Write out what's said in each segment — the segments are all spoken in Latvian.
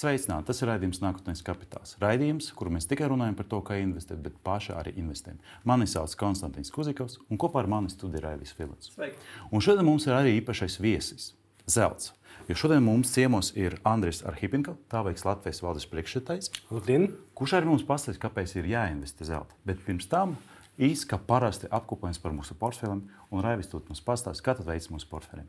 Sveicināti! Tas ir raidījums Nākotnes kapitāls. Raidījums, kur mēs tikai runājam par to, kā investēt, bet paši arī investējam. Mani sauc Konstants Kuzikovs, un kopā ar mani studijā Raivis Filips. Un šodien mums ir arī īpašais viesis - Zelts. Jo šodien mums ciemos ir Andris Arhipinka, tā veiks Latvijas valdes priekšsēdētājs. Kurš arī mums pastāstīs, kāpēc ir jāinvestē zelta. Bet pirms tam īsi kā parasti apkopojums par mūsu portfeliem, un Raivis tur mums pastāstīs, kā tad veids mūsu portfeliem.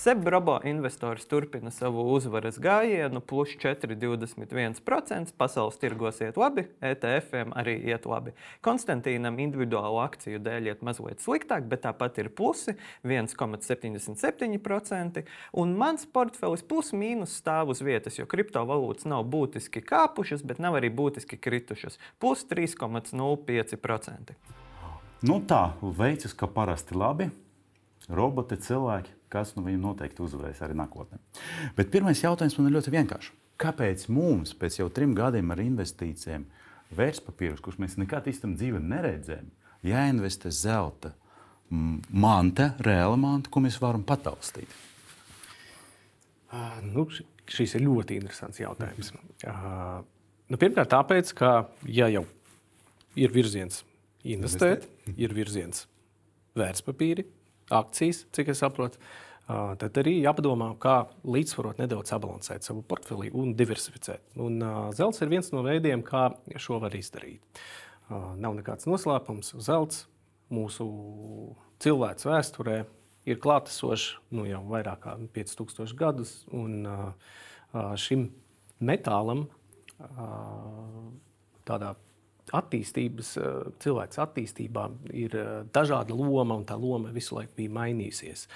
Sebrobo investors turpina savu uzvaras gājienu, plus 4,21%. Pasaules tirgos iet labi, ETF-iem arī iet labi. Konstantīnam individuālu akciju dēļ iet mazliet sliktāk, bet tāpat ir plusi 1,77%. Un mans portfelis plus mīnus stāv uz vietas, jo kriptovalūtas nav būtiski kāpušas, bet nav arī būtiski kritušas. Plus 3,05%. Nu tā, veicas, ka parasti labi. Roboti, cilvēki, kas nu viņiem noteikti uzvarēs arī nākotnē. Bet pirmais jautājums man ir ļoti vienkāršs. Kāpēc mums pēc jau trim gadiem ar investīcijiem vērtspapīrus, kurus mēs nekad īstenībā dzīvē neredzējām, jāinvestē zelta manta, reāla manta, ko mēs varam pataustīt? Uh, nu, šis ir ļoti interesants jautājums. Uh, nu, pirmkārt, tāpēc, ka ja jau ir virziens investēt, investēt. ir virziens vērtspapīri, akcijas, cik es saprotu. Tad arī jāpadomā, kā līdzsvarot, nedaudz sabalansēt savu portfeli un diversificēt. Un, zelts ir viens no veidiem, kā šo var izdarīt. Nav nekāds noslēpums. Zelts mūsu cilvēks vēsturē ir klātesošs nu, jau vairāk kā 5000 gadus. Un, šim metālam tādā attīstības, eh, cilvēks attīstībā ir eh, dažāda loma, un tā loma visu laiku bija mainījusies.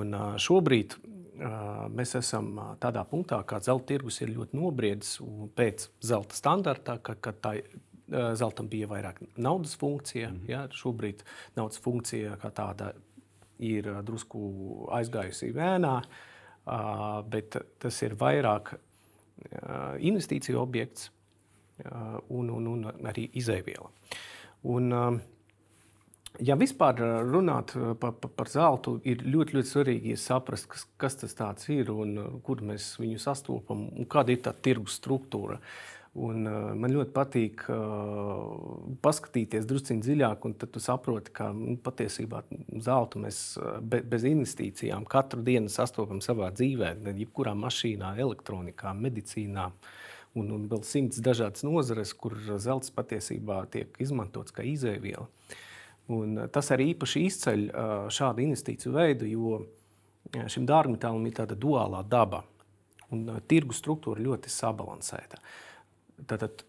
Un eh, šobrīd mēs esam tādā punktā, ka zelta tirgus ir ļoti nobriedis pēc zelta standarta, ka, ka tā zeltam bija vairāk naudas funkcija. Mm -hmm. ja, šobrīd naudas funkcija kā tāda ir drusku aizgājusi vēnā, bet tas ir vairāk investīciju objekts un, un, un arī izēviela. Un, ja vispār runāt par, par, par zeltu, ir ļoti, ļoti svarīgi saprast, kas, kas tas ir un kur mēs viņu sastopam un kāda ir tā tirgus struktūra. Un, uh, man ļoti patīk uh, paskatīties drusku dziļāk, un tad tu saproti, ka nu, patiesībā zeltu mēs be, bez investīcijām katru dienu sastopam savā dzīvē, jebkurā mašīnā, elektronikā, medicīnā. Uh, un, un vēl simts dažādas nozares, kur zelts patiesībā tiek izmantots kā izēviela. Un tas arī īpaši izceļ šādu investīciju veidu, jo šim dārgmetālam ir tāda duālā daba un tirgu struktūra ļoti sabalansēta. Tātad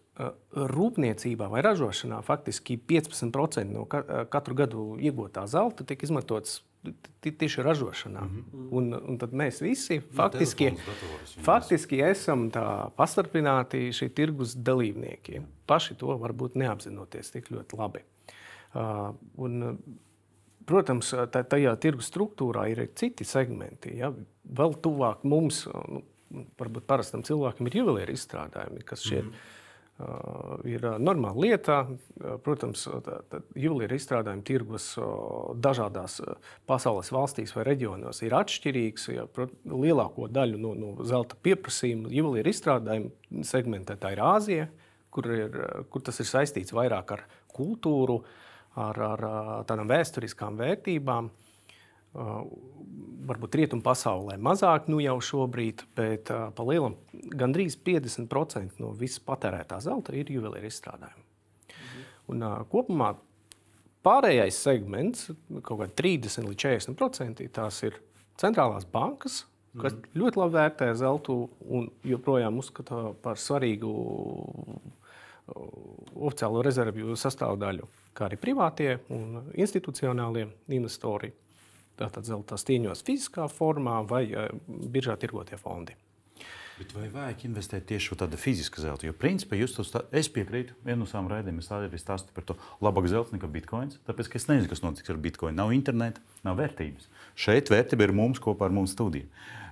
rūpniecībā vai ražošanā faktiski 15% no katru gadu iegūtā zelta tiek izmantots tieši ražošanā. Mm -hmm. un, un tad mēs visi nu, faktiski, datoris, faktiski esam pastarpināti šī tirgus dalībnieki. Paši to varbūt neapzinoties tik ļoti labi. Uh, un, protams, tajā tirgus struktūrā ir citi segmenti. Ja? Vēl tuvāk mums, nu, varbūt parastam cilvēkam, ir juvelieru izstrādājumi, kas šeit mm -hmm Uh, ir uh, normāla lieta. Uh, protams, juvelieru izstrādājumu tirgus dažādās pasaules valstīs vai reģionos ir atšķirīgs. Ja, lielāko daļu no, no zelta pieprasījuma juvelieru izstrādājumu segmentē tā ir Āzija, kur, ir, kur tas ir saistīts vairāk ar kultūru, ar, ar tādām vēsturiskām vērtībām. Uh, varbūt rietumu pasaulē mazāk nu jau šobrīd, bet uh, pa lielam gandrīz 50% no visas patērētā zelta ir juvelieru izstrādājumi. Mhm. Un, uh, kopumā pārējais segments, kaut kādi 30 līdz 40%, tās ir centrālās bankas, kas mhm. ļoti labi vērtē zeltu un joprojām uzskata par svarīgu oficiālo rezervju sastāvdaļu, kā arī privātie un institucionālie investori tātad zelta stieņos fiziskā formā vai biržā tirgotie fondi. Bet vai vajag investēt tieši tādā fiziskā zelta? Jo, principā, jūs to es piekrītu, vienu no savām raidījumiem es arī stāstu par to labāk zelta nekā bitkoins. Tāpēc, es nezinu, kas notiks ar bitkoinu. Nav interneta, nav vērtības. Šeit vērtība ir mums kopā ar mūsu studiju.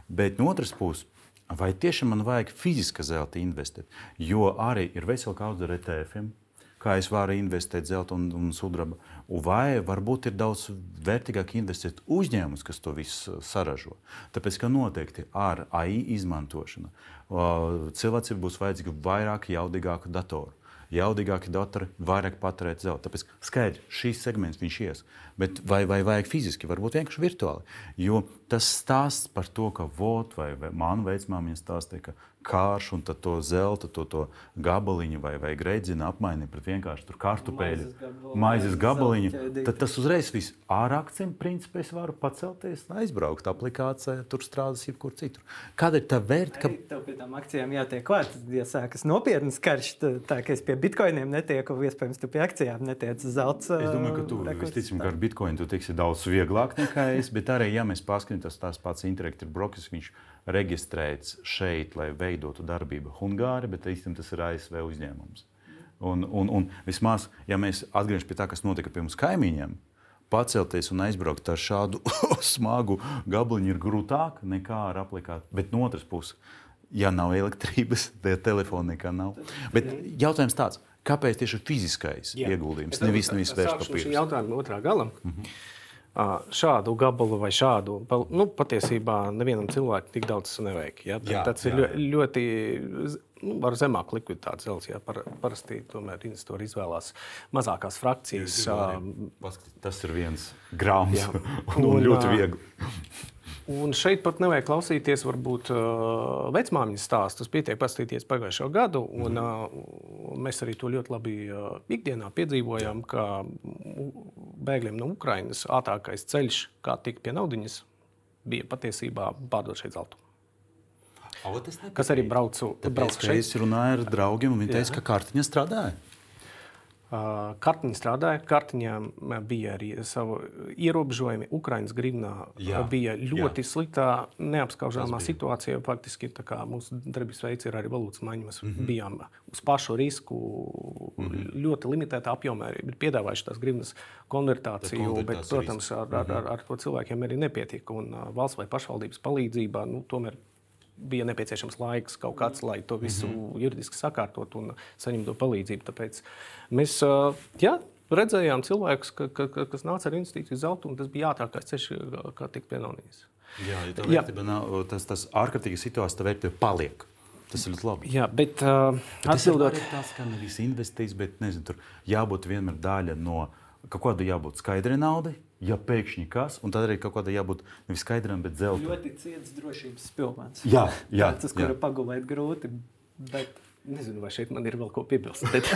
Bet no otras puses, vai tiešām man vajag fiziskā zelta investēt? Jo arī ir vesela kaudze ar ETF-iem kā es varu investēt zelta un, un sudraba. Vai varbūt ir daudz vērtīgāk investēt uzņēmumus, kas to visu saražo. Tāpēc, ka noteikti ar AI izmantošanu cilvēcībai būs vajadzīga vairāk jaudīgāku datoru jaudīgāki datori, vairāk patērēt zelta. Tāpēc skaidrs, šīs segments viņš ies. Bet vai, vai vajag fiziski, varbūt vienkārši virtuāli. Jo tas stāsts par to, ka vot vai, vai man vecmāmiņa stāstīja, ka kārš un to zelta, to, to gabaliņu vai, vai greidzinu apmainīt pret vienkārši kartupeļu, maizes gabaliņu. Tad tas uzreiz viss ar akciju principā es varu pacelties, aizbraukt aplikācijā, tur strādāt jebkur citur. Kāda ir tā vērtība? Ka... Tev pie tām akcijām jātiek klāt, ja sākas nopietnas karš, tā ka es pie bitkoiniem netieku, iespējams, tu pie akcijām netiec zelta. Es domāju, ka tu visticamāk, ar bitkoinu tu tiksi daudz vieglāk nekā es, bet arī, ja mēs paskatītos tās pats Interactive Brokers, viņš reģistrēts šeit, lai veidotu darbību Hungāri, bet īstenībā tas ir ASV uzņēmums. Un, un, un vismaz, ja mēs atgriežamies pie tā, kas notika pie mums kaimiņiem, pacelties un aizbraukt ar šādu smagu gabaliņu ir grūtāk nekā ar aplikāciju. Bet no otras puses, ja nav elektrības, tad telefona nekā nav. Bet jautājums tāds, kāpēc tieši fiziskais Jā. ieguldījums, nevis, nevis vērtspapīrs? Tas ir jautājums no otrā gala. Mm -hmm šādu gabalu vai šādu. Nu, patiesībā nevienam cilvēkam tik daudz nevajag. Ja? Jā, tas ir jā, jā. ļoti. Nu, ar zemāku likviditāti zelts. Jā, par, parasti tomēr investori izvēlās mazākās frakcijas. Tas ir viens grāmatas un, un ļoti viegli. Un šeit pat nevajag klausīties, varbūt, uh, vecmāmiņas stāstus. Pietiek paskatīties pagājušo gadu. Un, uh, mēs arī to ļoti labi uh, ikdienā piedzīvojām, ka bēgļiem no Ukrainas ātrākais ceļš, kā tikt pie naudiņas, bija patiesībā pārdot šeit zeltu. O, Kas arī braucu, braucu šeit? Es runāju ar draugiem, un viņi teica, ka kartiņa strādāja. Kartiņa strādāja, kartiņām bija arī savi ierobežojumi. Ukraiņas gribnā jā, bija ļoti jā. sliktā, neapskaužamā situācijā. Faktiski mūsu darbības veids ir arī valūtas maiņa. Mēs mm -hmm. bijām uz pašu risku, mm -hmm. ļoti limitētā apjomā, bet piedāvājuši tās gribnas konvertāciju. Bet, protams, ar, ar, ar, ar to cilvēkiem arī nepietika. Un valsts vai pašvaldības palīdzība nu, tomēr bija nepieciešams laiks kaut kāds, lai to visu mm -hmm. juridiski sakārtot un saņemtu palīdzību. Tāpēc mēs jā, redzējām cilvēkus, ka, ka, kas nāca ar investīciju zeltu, un tas bija ātrākais ceļš, kā tikt pie naudas. Jā, ja tā vērtība nav, tas, tas ārkārtīgi situācija, tā vērtība paliek. Tas ir ļoti labi. Jā, bet, uh, bet atbildot... tas ir tas, ka investīcijas, bet nezinu, tur jābūt vienmēr daļa no kaut kāda jābūt skaidrai naudai, ja pēkšņi kas, un tad arī kaut kādam jābūt nevis skaidram, bet zeltam. Ļoti ciets drošības pilvens. Jā, jā, tas, kuru pagulēt grūti. Bet... Nezinu, vai šeit man ir vēl ko piebilst. Bet...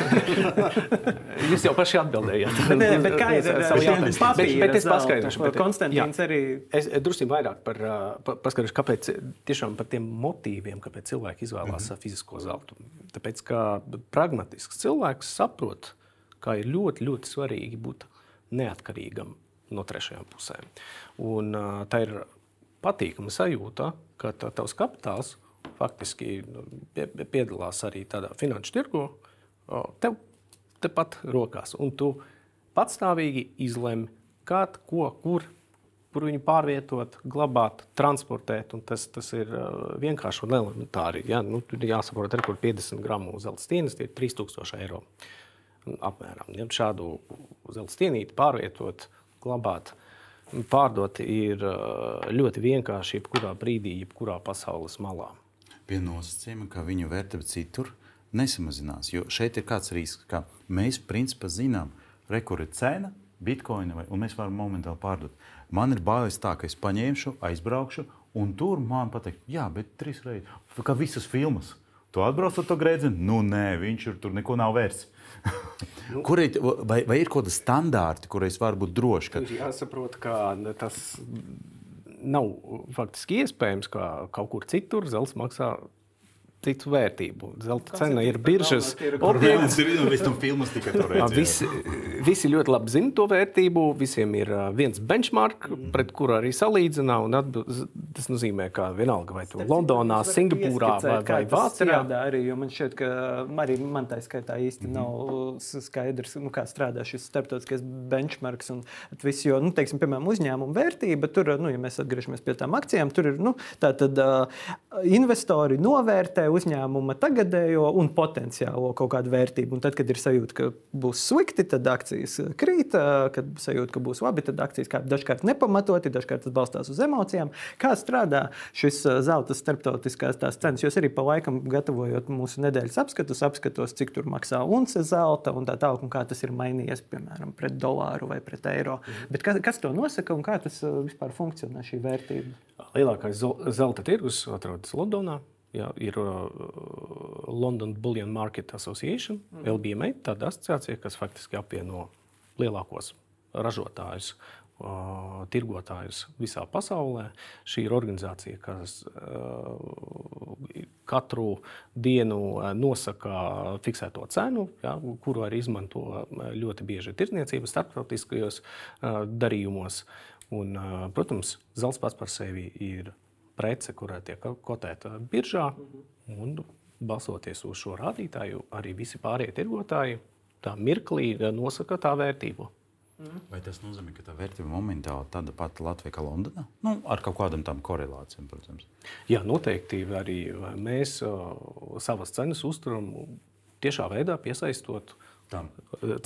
Jūs jau paši atbildējāt. Nē, bet kā ir ar savu jautājumu? Bet, bet es paskaidrošu. Bet Konstantīns arī. Es drusku vairāk par, pa, paskaidrošu, kāpēc tiešām par tiem motīviem, kāpēc cilvēki izvēlās mm -hmm. fizisko zeltu. Tāpēc, ka pragmatisks cilvēks saprot, kā ir ļoti, ļoti svarīgi būt neatkarīgam no trešajām pusēm. Un, tā ir patīkama sajūta, ka tavs kapitāls faktiski nu, pie, piedalās arī tādā finanšu tirgu, tev tepat rokās. Un tu patstāvīgi izlemi, kad, ko, kur, kur viņu pārvietot, glabāt, transportēt. Tas, tas ir vienkārši un elementāri. Ja? Nu, tur jāsaprot, arī, kur 50 gramu zelta stieņas ir 3000 eiro. Apmēram. Ja šādu zelta stienīti pārvietot glabāt. Pārdot ir ļoti vienkārši jebkurā brīdī, jebkurā pasaules malā. Pie nosacījuma, ka viņu vērtība citur nesamazinās. Jo šeit ir kāds risks, ka mēs principā zinām, kur ir cena, bitkoina, vai, un mēs varam momentāli pārdot. Man ir bailes tā, ka es paņemšu, aizbraukšu, un tur man pateiks, jā, bet trīs reizes, kā visas filmas. Tu atbrauc ar to grēdzienu, nu nē, viņš ir tur neko nav vērts. Nu, kur ir, vai, vai ir kaut kāda standārta, kur es varu būt drošs? Ka... Ir jāsaprot, ka tas nav faktiski iespējams, ka kaut kur citur zelts maksā citu vērtību. Zelta cena ir biržas objekts. visi, visi ļoti labi zina to vērtību. Visiem ir viens benchmark, pret kuru arī salīdzinā. tas nozīmē, ka vienalga vai tu Londonā, Singapūrā vai, vai Vācijā. Arī, jo man šķiet, ka arī man tā skaitā īsti mm -hmm. nav skaidrs, nu, kā strādā šis starptautiskais benchmarks un viss. Jo, nu, teiksim, piemēram, uzņēmuma vērtība, tur, nu, ja mēs atgriežamies pie tām akcijām, tur ir nu, tā tad uh, investori novērtē uzņēmuma tagadējo un potenciālo kaut kādu vērtību. Un tad, kad ir sajūta, ka būs slikti, tad akcijas krīt, kad sajūta, ka būs labi, tad akcijas kā dažkārt nepamatoti, dažkārt tas balstās uz emocijām. Kā strādā šis zelta starptautiskās cenas? Jūs arī pa laikam gatavojot mūsu nedēļas apskatus, apskatos, cik tur maksā unce zelta un tā tālāk, un kā tas ir mainījies, piemēram, pret dolāru vai pret eiro. Mhm. Bet kas, kas to nosaka un kā tas vispār funkcionē šī vērtība? Lielākais zelta tirgus atrodas Londonā. Jā, ir uh, London Bullion Market Association, mm. LBMA, tāda asociācija, kas faktiski apvieno lielākos ražotājus, uh, tirgotājus visā pasaulē. Šī ir organizācija, kas uh, katru dienu uh, nosaka fiksēto cenu, ja, kuru arī izmanto uh, ļoti bieži tirdzniecības starptautiskajos uh, darījumos. Un, uh, protams, zelts pats par sevi ir prece, kurai tiek kotēta biržā. Un, balsoties uz šo rādītāju, arī visi pārējie tirgotāji tā mirklī nosaka tā vērtību. Mhm. Vai tas nozīmē, ka tā vērtība momentāli ir tāda pati Latvijā kā Londonā? Nu, ar kaut kādām tādām korelācijām, protams. Jā, noteikti arī mēs uh, savas cenas uzturam tiešā veidā piesaistot tam.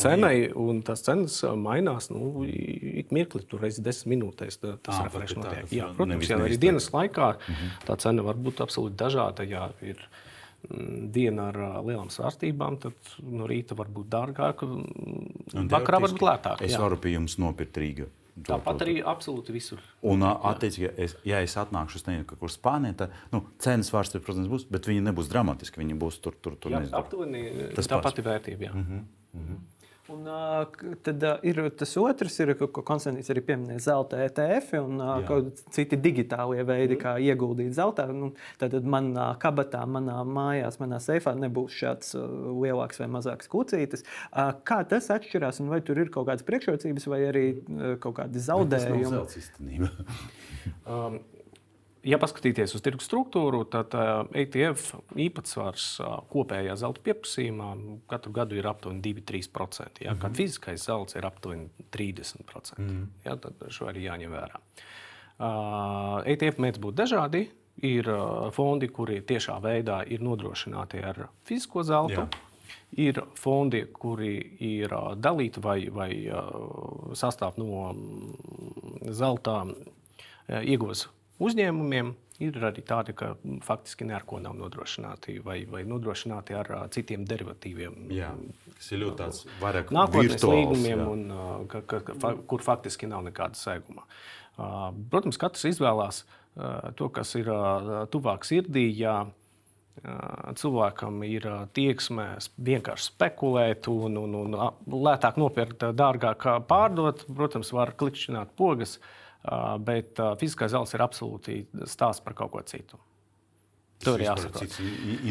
cenai, un tās cenas mainās nu, ik mirkli, tur reizes desmit minūtēs. Tas ir Jā, protams, jā, arī dienas laikā mm -hmm. tā cena var būt absolūti dažāda. Jā, ir, diena ar lielām svārstībām, tad no rīta var būt dārgāk, vakarā var būt lētāk. Es jā. varu pie jums nopirkt Rīgā. Tāpat arī absolūti visur. Un, attiecīgi, ja es, ja es atnākšu uz nezinu, kur Spānijā, tad nu, cenas svārstības, protams, būs, bet viņi nebūs dramatiski. Viņi būs tur, tur, tur. Jā, aptuveni tā pati vērtība. Jā. Mm -hmm. Mm -hmm. Un, tad ir tas otrs, ir, ko, ko Konstants arī pieminēja, zelta ETF un citi digitālie veidi, mm. kā ieguldīt zeltā. Nu, tad manā kabatā, manā mājās, manā seifā nebūs šāds lielāks vai mazāks kucītis. Kā tas atšķirās un vai tur ir kaut kādas priekšrocības vai arī kaut kādi zaudējumi? um, Ja paskatīties uz tirgus struktūru, tad ETF īpatsvars kopējā zelta pieprasījumā katru gadu ir aptuveni 2-3%. Ja, mm -hmm. Kad fiziskais zelts ir aptuveni 30%. Mm -hmm. ja, tad šo arī jāņem vērā. Uh, ETF mēdz būt dažādi. Ir fondi, kuri tiešā veidā ir nodrošināti ar fizisko zeltu. Jā. Ir fondi, kuri ir dalīti vai, vai sastāv no zelta uh, iegūšanas uzņēmumiem. Ir arī tādi, ka faktiski neko nav nodrošināti vai, vai nodrošināti ar uh, citiem derivatīviem. Jā, tas ir ļoti tāds vairāk nākotnes līgumiem, un, uh, ka, ka, ka, kur faktiski nav nekāda seguma. Uh, protams, katrs izvēlās uh, to, kas ir uh, tuvāk sirdī. Ja, cilvēkam ir tieksme vienkārši spekulēt un, un, un lētāk nopirkt, dārgāk pārdot. Protams, var klikšķināt pogas, bet fiziskais zelts ir absolūti stāsts par kaut ko citu. Tur ir jāsaprot.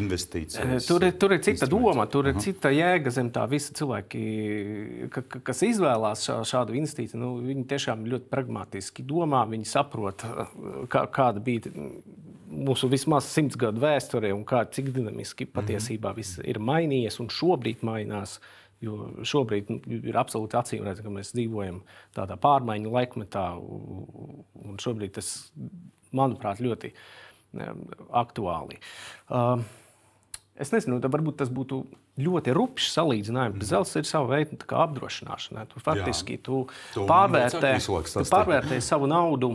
Investīcijas. Tur, ir, tur ir cita doma, tur ir uh -huh. cita jēga zem tā visa cilvēki, ka, kas izvēlās šā, šādu investīciju. Nu, viņi tiešām ļoti pragmatiski domā, viņi saprot, kā, kāda bija mūsu vismaz simts gadu vēsture un kā, cik dinamiski patiesībā viss ir mainījies un šobrīd mainās. Uh, Jo šobrīd nu, ir absolūti acīm redzams, ka mēs dzīvojam tādā pārmaiņu laikmetā, un šobrīd tas, manuprāt, ļoti aktuāli. Uh, es nezinu, varbūt tas būtu ļoti rupjš salīdzinājums. Mm. Zelts ir sava veida apdrošināšana. Tu faktiski Jā. tu tu pārvērtē, tu pārvērtē savu naudu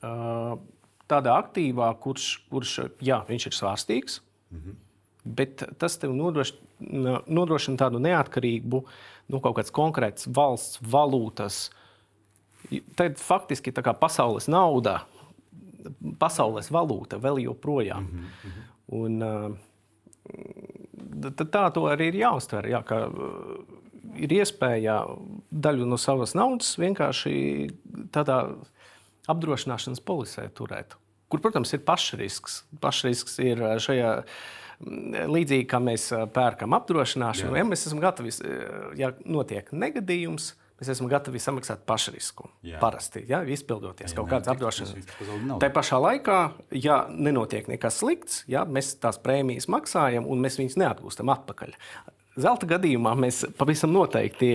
uh, tādā aktīvā, kurš, kurš jā, ir svārstīgs. Mm -hmm bet tas tev nodrošina, nodrošina tādu neatkarību no nu, kaut kādas konkrētas valsts valūtas. Tad faktiski tā kā pasaules nauda, pasaules valūta vēl joprojām. Mm -hmm. Un, tā to arī ir jāuztver. Jā, ka, ir iespēja daļu no savas naudas vienkārši tādā apdrošināšanas polisē turēt. Kur, protams, ir pašrisks. Pašrisks ir šajā līdzīgi kā mēs pērkam apdrošināšanu, ja mēs esam gatavi, ja notiek negadījums, mēs esam gatavi samaksāt pašrisku. Jā. Parasti, ja, izpildoties jā, kaut kādas apdrošināšanas. Tā pašā laikā, ja nenotiek nekas slikts, ja, mēs tās prēmijas maksājam un mēs viņus neatgūstam atpakaļ. Zelta gadījumā mēs pavisam noteikti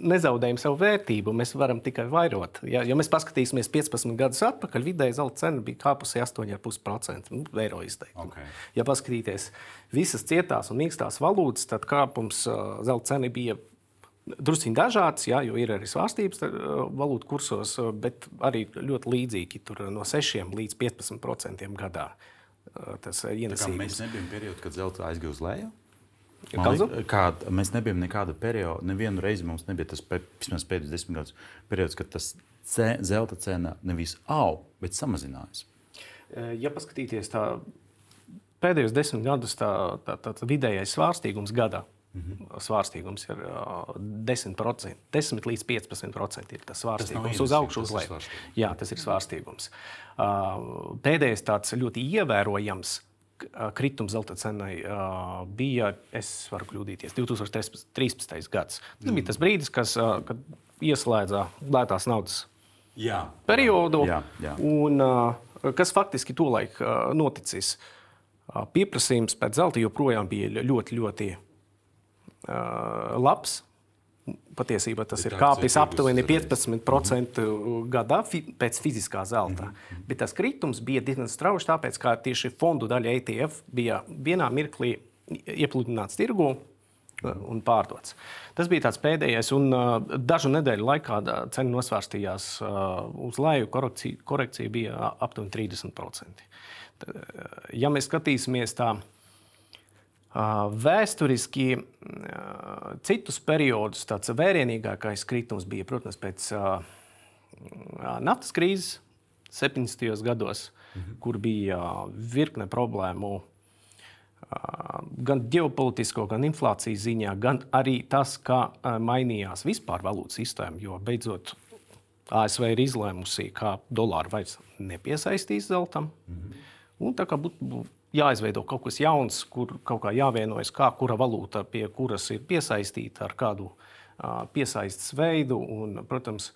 nezaudējam savu vērtību. Mēs varam tikai vairot. Ja, ja mēs paskatīsimies 15 gadus atpakaļ, vidēji zelta cena bija kāpusi 8,5% nu, eiro izteikti. Okay. Ja paskatīties visas cietās un mīkstās valūtas, tad kāpums zelta cena bija druskuļi dažāds, jā, jo ir arī svārstības valūtu kursos, bet arī ļoti līdzīgi no 6 līdz 15% gadā. Tas ienesīgums. Mēs nebijām periodā, kad zelta aizgāja uz leju. Liek, kā, mēs nebijām nekāda perioda, nevienu reizi mums nebija tas vismaz pēdējos desmit gadus periods, kad tas ce, zelta cena nevis aug, bet samazinājās. Ja paskatīties tā, pēdējos desmit gadus, tā, tā, tā, tā vidējais svārstīgums gadā. Mm -hmm. Svārstīgums ir uh, 10%, 10 līdz 15%. Ir tas svārstīgums tas uz augšu, uz leju. Jā, tas ir svārstīgums. Uh, pēdējais tāds ļoti ievērojams kritums zelta cenai uh, bija, es varu kļūdīties, 2013. gads. Tas bija tas brīdis, kas, uh, kad ieslēdza lētās naudas jā. periodu, jā, jā. Un, uh, kas faktiski tolaik uh, noticis. Uh, pieprasījums pēc zelta joprojām bija ļoti, ļoti uh, labs patiesībā tas ir kāpis aptuveni 15% gadā fi, pēc fiziskā zelta. Mm -hmm. Bet tas kritums bija diezgan strauji, tāpēc ka tieši fondu daļa ETF bija vienā mirklī iepludināts tirgū. Un pārdots. Tas bija tāds pēdējais, un uh, dažu nedēļu laikā cena nosvērstījās uh, uz leju. Korekcija, korekcija bija aptuveni 30%. Ja mēs skatīsimies tādā Vēsturiski citus periodus tāds vērienīgākais kritums bija, protams, pēc naftas krīzes 70. gados, mhm. kur bija virkne problēmu gan ģeopolitisko, gan inflācijas ziņā, gan arī tas, kā mainījās vispār valūtas sistēma. Jo beidzot ASV ir izlēmusi, ka dolāru vairs nepiesaistīs zeltam. Mm -hmm. Un tā kā būtu jāizveido kaut kas jauns, kur kaut kā jāvienojas, kā kura valūta pie kuras ir piesaistīta ar kādu piesaistes veidu. Un, protams,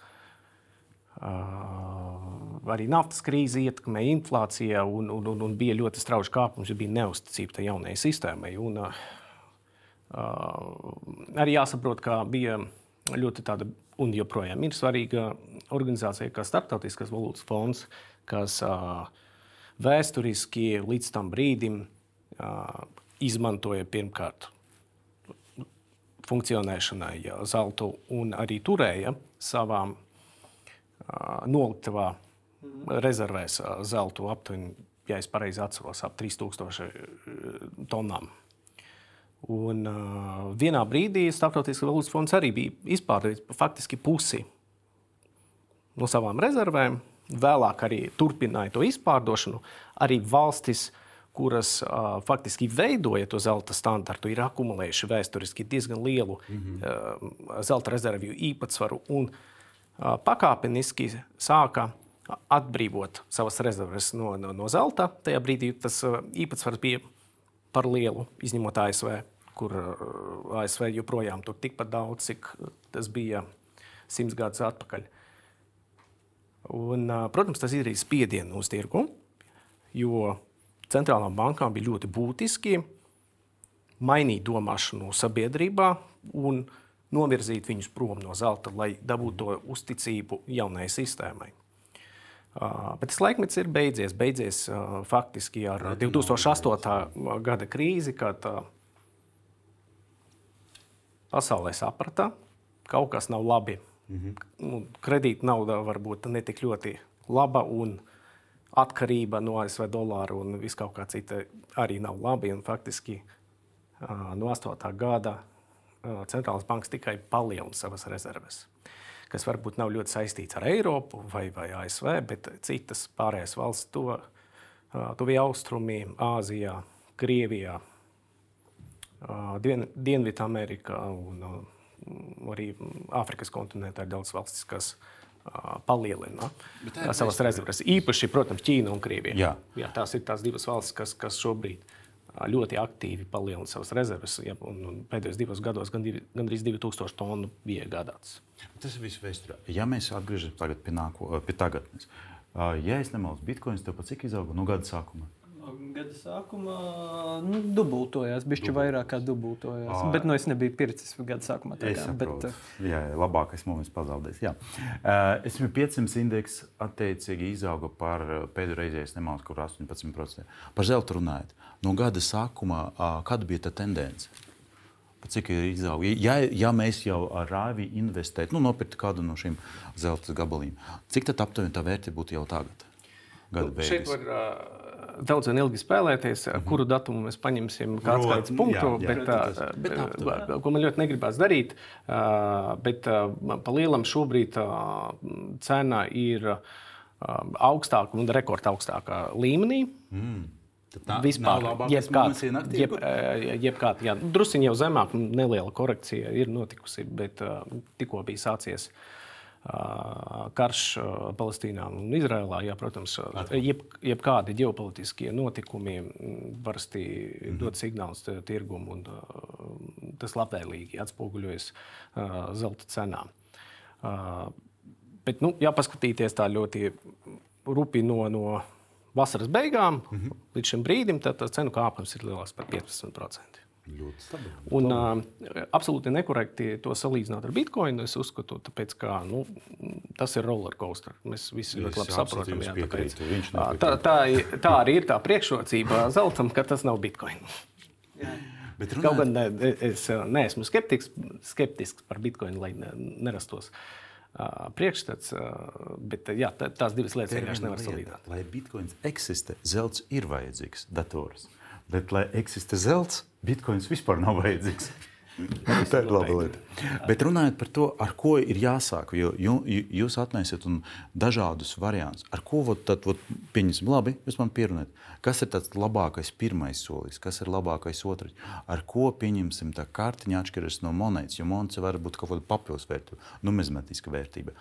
arī naftas krīze ietekmē inflācija un, un, un, un bija ļoti strauji kāpums, ja bija neusticība tai jaunajai sistēmai. Un, arī jāsaprot, ka bija ļoti tāda un joprojām ir svarīga organizācija, kā Startautiskais valūtas fonds, kas uh, vēsturiski līdz tam brīdim izmantoja pirmkārt funkcionēšanai zeltu un arī turēja savā noliktavā rezervēs zeltu aptuveni, ja es pareizi atceros, ap 3000 tonnām. Un uh, vienā brīdī Startautiskais valūtas fonds arī bija izpārdījis faktiski pusi no savām rezervēm vēlāk arī turpināja to izpārdošanu, arī valstis, kuras uh, faktiski veidoja to zelta standartu, ir akumulējuši vēsturiski diezgan lielu mm -hmm. uh, zelta rezervju īpatsvaru un uh, pakāpeniski sāka atbrīvot savas rezerves no, no, no zelta. Tajā brīdī tas uh, īpatsvars bija par lielu, izņemot ASV, kur uh, ASV joprojām tur tikpat daudz, cik tas bija simts gadus atpakaļ. Uh, Un, protams, tas izdarīja spiedienu uz tirgu, jo centrālām bankām bija ļoti būtiski mainīt domāšanu sabiedrībā un novirzīt viņus prom no zelta, lai dabūtu to uzticību jaunajai sistēmai. Uh, bet tas laikmets ir beidzies. Beidzies uh, faktiski ar 2008. gada krīzi, kad uh, pasaulē saprata, ka kaut kas nav labi. Nu, kredīta nauda var būt ne tik ļoti laba un atkarība no ASV dolāra un viss kaut kā cita arī nav labi. Un faktiski no 8. gada centrālās bankas tikai palielina savas rezerves, kas varbūt nav ļoti saistīts ar Eiropu vai, vai ASV, bet citas pārējās valsts, to, tuvie austrumi, Āzijā, Krievijā, Dien, Dienvidamerikā un arī Āfrikas kontinentā ir daudz valstis, kas palielina savas rezerves. Īpaši, protams, Ķīna un Krievija. Jā. Jā, tās ir tās divas valstis, kas, kas šobrīd ļoti aktīvi palielina savas rezerves. Ja, pēdējos divos gados gandrīz 2000 tonu bija iegādāts. Tas ir viss vēsturē. Ja mēs atgriežamies pie, nāko, pie tagadnes, ja es nemaldos, bitkoins tev pat cik izauga no gada sākuma? Gada sākumā nu, dubultojās, bija vairāk kā dubultojās. À, bet nu, es nebiju pircis gada sākumā. Tā kā, bet, jā, labākais moments pazaudēs. Jā. Uh, es biju 500 indeks attiecīgi izauga par pēdējo reizi, ja nemaldos, kur 18%. Par zeltu runājot. No gada sākumā, uh, kāda bija tā tendence? Cik ir izauga? Ja, ja mēs jau ar rāvi investētu, nu, nopirkt kādu no šiem zelta gabaliem, cik tad aptuveni tā vērtība būtu jau tagad? Gada nu, beigās. Daudz un ilgi spēlēties, mm -hmm. kuru datumu mēs paņemsim, kāds kāds punktu. Jā, jā. Bet, bet, bet, bet, ko man ļoti negribās darīt, bet pa lielam šobrīd cena ir augstāka un rekordaugstākā līmenī. Mm. Tā Vispār, jebkāda, jeb, jebkāda, jā, drusciņi jau zemāk, neliela korekcija ir notikusi, bet tikko bija sācies uh, karš Palestīnā un Izrēlā, jā, protams, jeb, jebkādi ģeopolitiskie notikumi parasti mm -hmm. dod signālus tirgumu, un tas labvēlīgi atspoguļojas zelta cenā. Bet, nu, jāpaskatīties tā ļoti rupi no, no vasaras beigām mm -hmm. līdz šim brīdim, tad cenu kāpums ir lielāks par 15%. Ļoti stabili. Un, uh, absolūti nekorekti to salīdzināt ar bitkoinu. Es uzskatu, tāpēc, ka nu, tas ir roller coaster. Mēs visi ļoti labi saprotam, jā, tāpēc, tā, tā, tā arī ir tā priekšrocība zeltam, ka tas nav bitkoin. Runāt... Kaut gan ne, es neesmu skeptisks, skeptisks par bitkoinu, lai nerastos. Priekšstats, bet jā, tās divas lietas vienkārši nevar salīdzināt. Lai bitkoins eksistē, zelts ir vajadzīgs dators. Bet, lai eksistē zelts, bitkoins vispār nav vajadzīgs. Tā ir laba lieta. Bet runājot par to, ar ko ir jāsāk, jo jūs atnesiet dažādus variantus. Ar ko tad pieņemsim, labi, jūs man pierunājat, kas ir tas labākais pirmais solis, kas ir labākais otrs. Ar ko pieņemsim tā kārtiņa atšķiras no monētas, jo monēta var būt kaut kāda papildus vērtība, numizmatiska vērtība.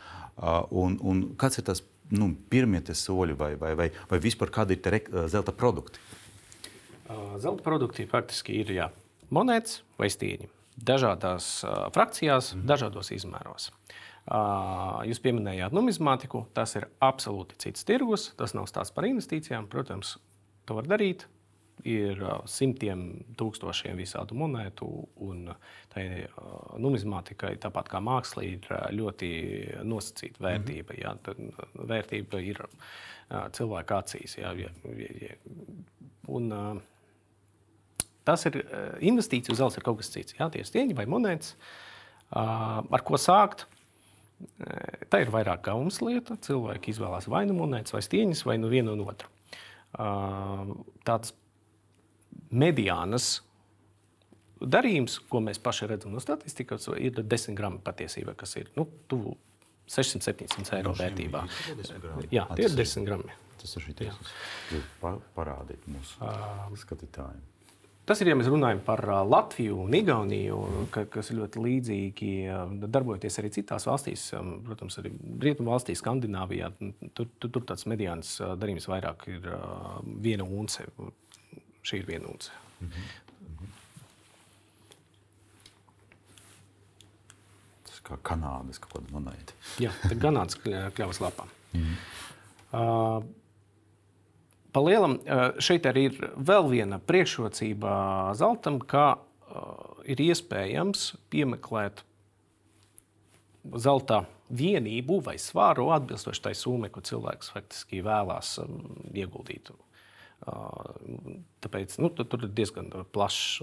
Un, un kāds ir tas nu, pirmie soļi vai, vai, vai, vai vispār kādi ir zelta produkti? Zelta produkti faktiski ir jā, monētas vai stieņi. Dažādās uh, frakcijās, mm. dažādos izmēros. Uh, jūs pieminējāt numizmātiku. Tas ir absolūti cits tirgus. Tas nav stāsts par investīcijām. Protams, to var darīt. Ir uh, simtiem tūkstošiem visādu monētu, un tai uh, numizmātikai, tāpat kā mākslā, ir ļoti nosacīta vērtība. Mm. Jā, tad vērtība ir cilvēka acīs. Jā, jā, jā. Un, uh, Tas ir eh, investīcija uz zelta, ir kaut kas cits. Jā, tie ir stieņi vai monētas. Ar ko sākt? Eh, tā ir vairāk gaumas lieta. Cilvēki izvēlās vai nu monētas, vai stieņus, vai nu vienu un otru. Tāds mediānas darījums, ko mēs paši redzam no statistikas, ir 10 gramu patiesībā, kas ir nu, tuvu 600-700 eiro vērtībā. Jā, tie ir 10 gramu. Tas ir šī parādīt mūsu skatītājiem. Tas ir, ja mēs runājam par Latviju un Igauniju, ka, kas ir ļoti līdzīgi darbojoties arī citās valstīs, protams, arī Rietumu valstīs, Skandināvijā. Tur, tur, tur tāds mediāns darījums vairāk ir viena unce. Šī ir viena unce. Mm -hmm. Tas kā Kanādas kaut kāda monēta. Jā, tā ir Kanādas kļavas lapā. Mm -hmm. uh, Palielam šeit arī ir vēl viena priekšrocība zeltam, ka ir iespējams piemeklēt zelta vienību vai svāru atbilstoši tai summai, ko cilvēks faktiski vēlās ieguldīt. Tāpēc nu, tur ir diezgan plašs.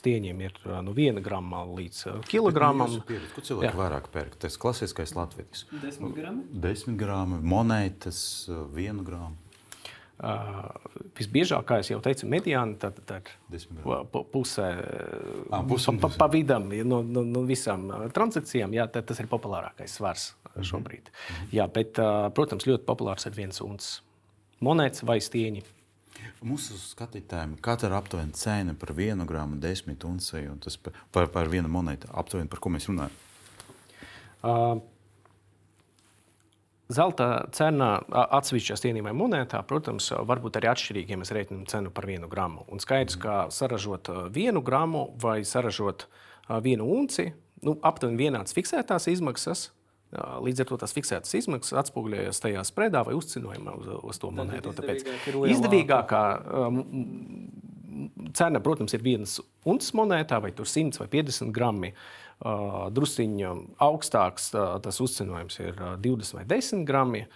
Stieņiem ir no 1 grama līdz kilogramam. Ko cilvēki Jā. vairāk pērk? Tas klasiskais latvijas. 10 gramu. 10 gramu, monētas, 1 gramu. Uh, visbiežāk, kā jau teicu, mediāna tad, tad pusē, ah, pa, pa, pa vidam no, no, no visām transakcijām. Jā, tad, tas ir populārākais svars mhm. šobrīd. Mm -hmm. jā, bet, protams, ļoti populārs ir viens uns monētas vai stieņi. Mūsu skatītājiem katra ir aptuveni cena par vienu gramu, desmit unciju, un tas par, par, par vienu monētu aptuveni, par ko mēs runājam. Uh, Zelta cena atsevišķās ienīmē monētā, protams, var būt arī atšķirīga, ja mēs rēķinām cenu par vienu gramu. Un skaidrs, ka saražot vienu gramu vai saražot vienu unci, nu, aptuveni vienādas fiksētās izmaksas. Līdz ar to tās fiksētas izmaksas atspoguļojas tajā spredā vai uzcinojumā uz, uz to monētu. Tāpēc izdevīgākā um, cena, protams, ir vienas unces monētā, vai 100 vai 50 gramu drusciņā augstāks tas uzcenojums ir 20 vai 10 grami.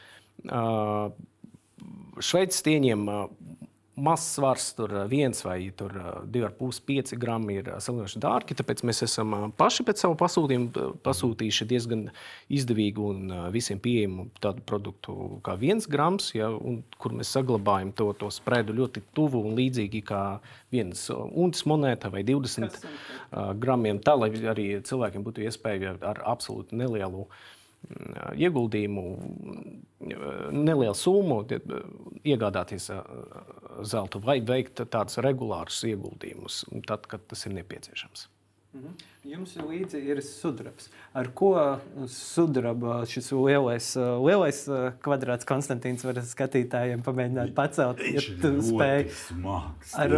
Šveicis ieņem mazs svars, tur viens vai divi ar pusi, pieci gramu ir salīdzinoši dārgi. Tāpēc mēs esam paši pēc savu pasūtījumu pasūtījuši diezgan izdevīgu un visiem pieejamu tādu produktu kā viens grams, ja, un, kur mēs saglabājam to, to spredu ļoti tuvu un līdzīgi kā vienas untas monēta vai 20 gramiem, tā lai arī cilvēkiem būtu iespēja ar absolūti nelielu uh, ieguldījumu, nelielu summu, iegādāties zeltu vai veikt tādus regulārus ieguldījumus, tad, kad tas ir nepieciešams. Mhm. Jums līdzi ir sudrabs. Ar ko sudraba šis lielais, lielais kvadrāts Konstantīns var skatītājiem pamēģināt pacelt? Ja tu spēj ar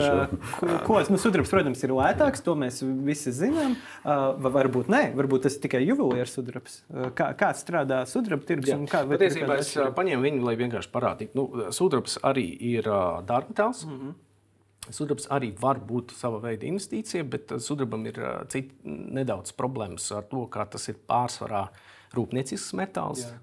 ko, ko nu, sudrabs, protams, ir lētāks, to mēs visi zinām. Varbūt nē, varbūt tas ir tikai juvelieru sudrabs. Kā, kā strādā sudraba tirgus? Kā, Patiesībā es paņēmu viņu, lai vienkārši parādītu. Nu, sudrabs arī ir dārgmetāls. Mm -hmm. Sudrabs arī var būt sava veida investīcija, bet uh, sudrabam ir uh, cit, nedaudz problēmas ar to, ka tas ir pārsvarā rūpniecisks metāls. Jā.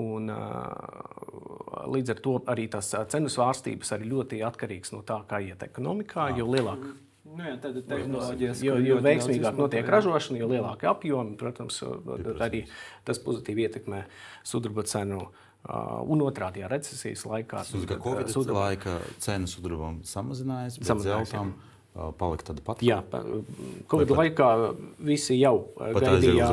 Un, uh, līdz ar to arī tās cenu svārstības ir ļoti atkarīgas no tā, kā iet ekonomikā. Jo lielāka Nu jā, tāda tehnoloģija, jo, jo veiksmīgāk notiek ražošana, jo lielāka apjoma, protams, arī tas pozitīvi ietekmē sudraba cenu. Uh, un otrādi recesijas laikā. Tas ir Covid sudraba laika cena sudrabam samazinājās, bet zeltam uh, palika tāda pati. Jā, Covid laikā visi jau gaidīja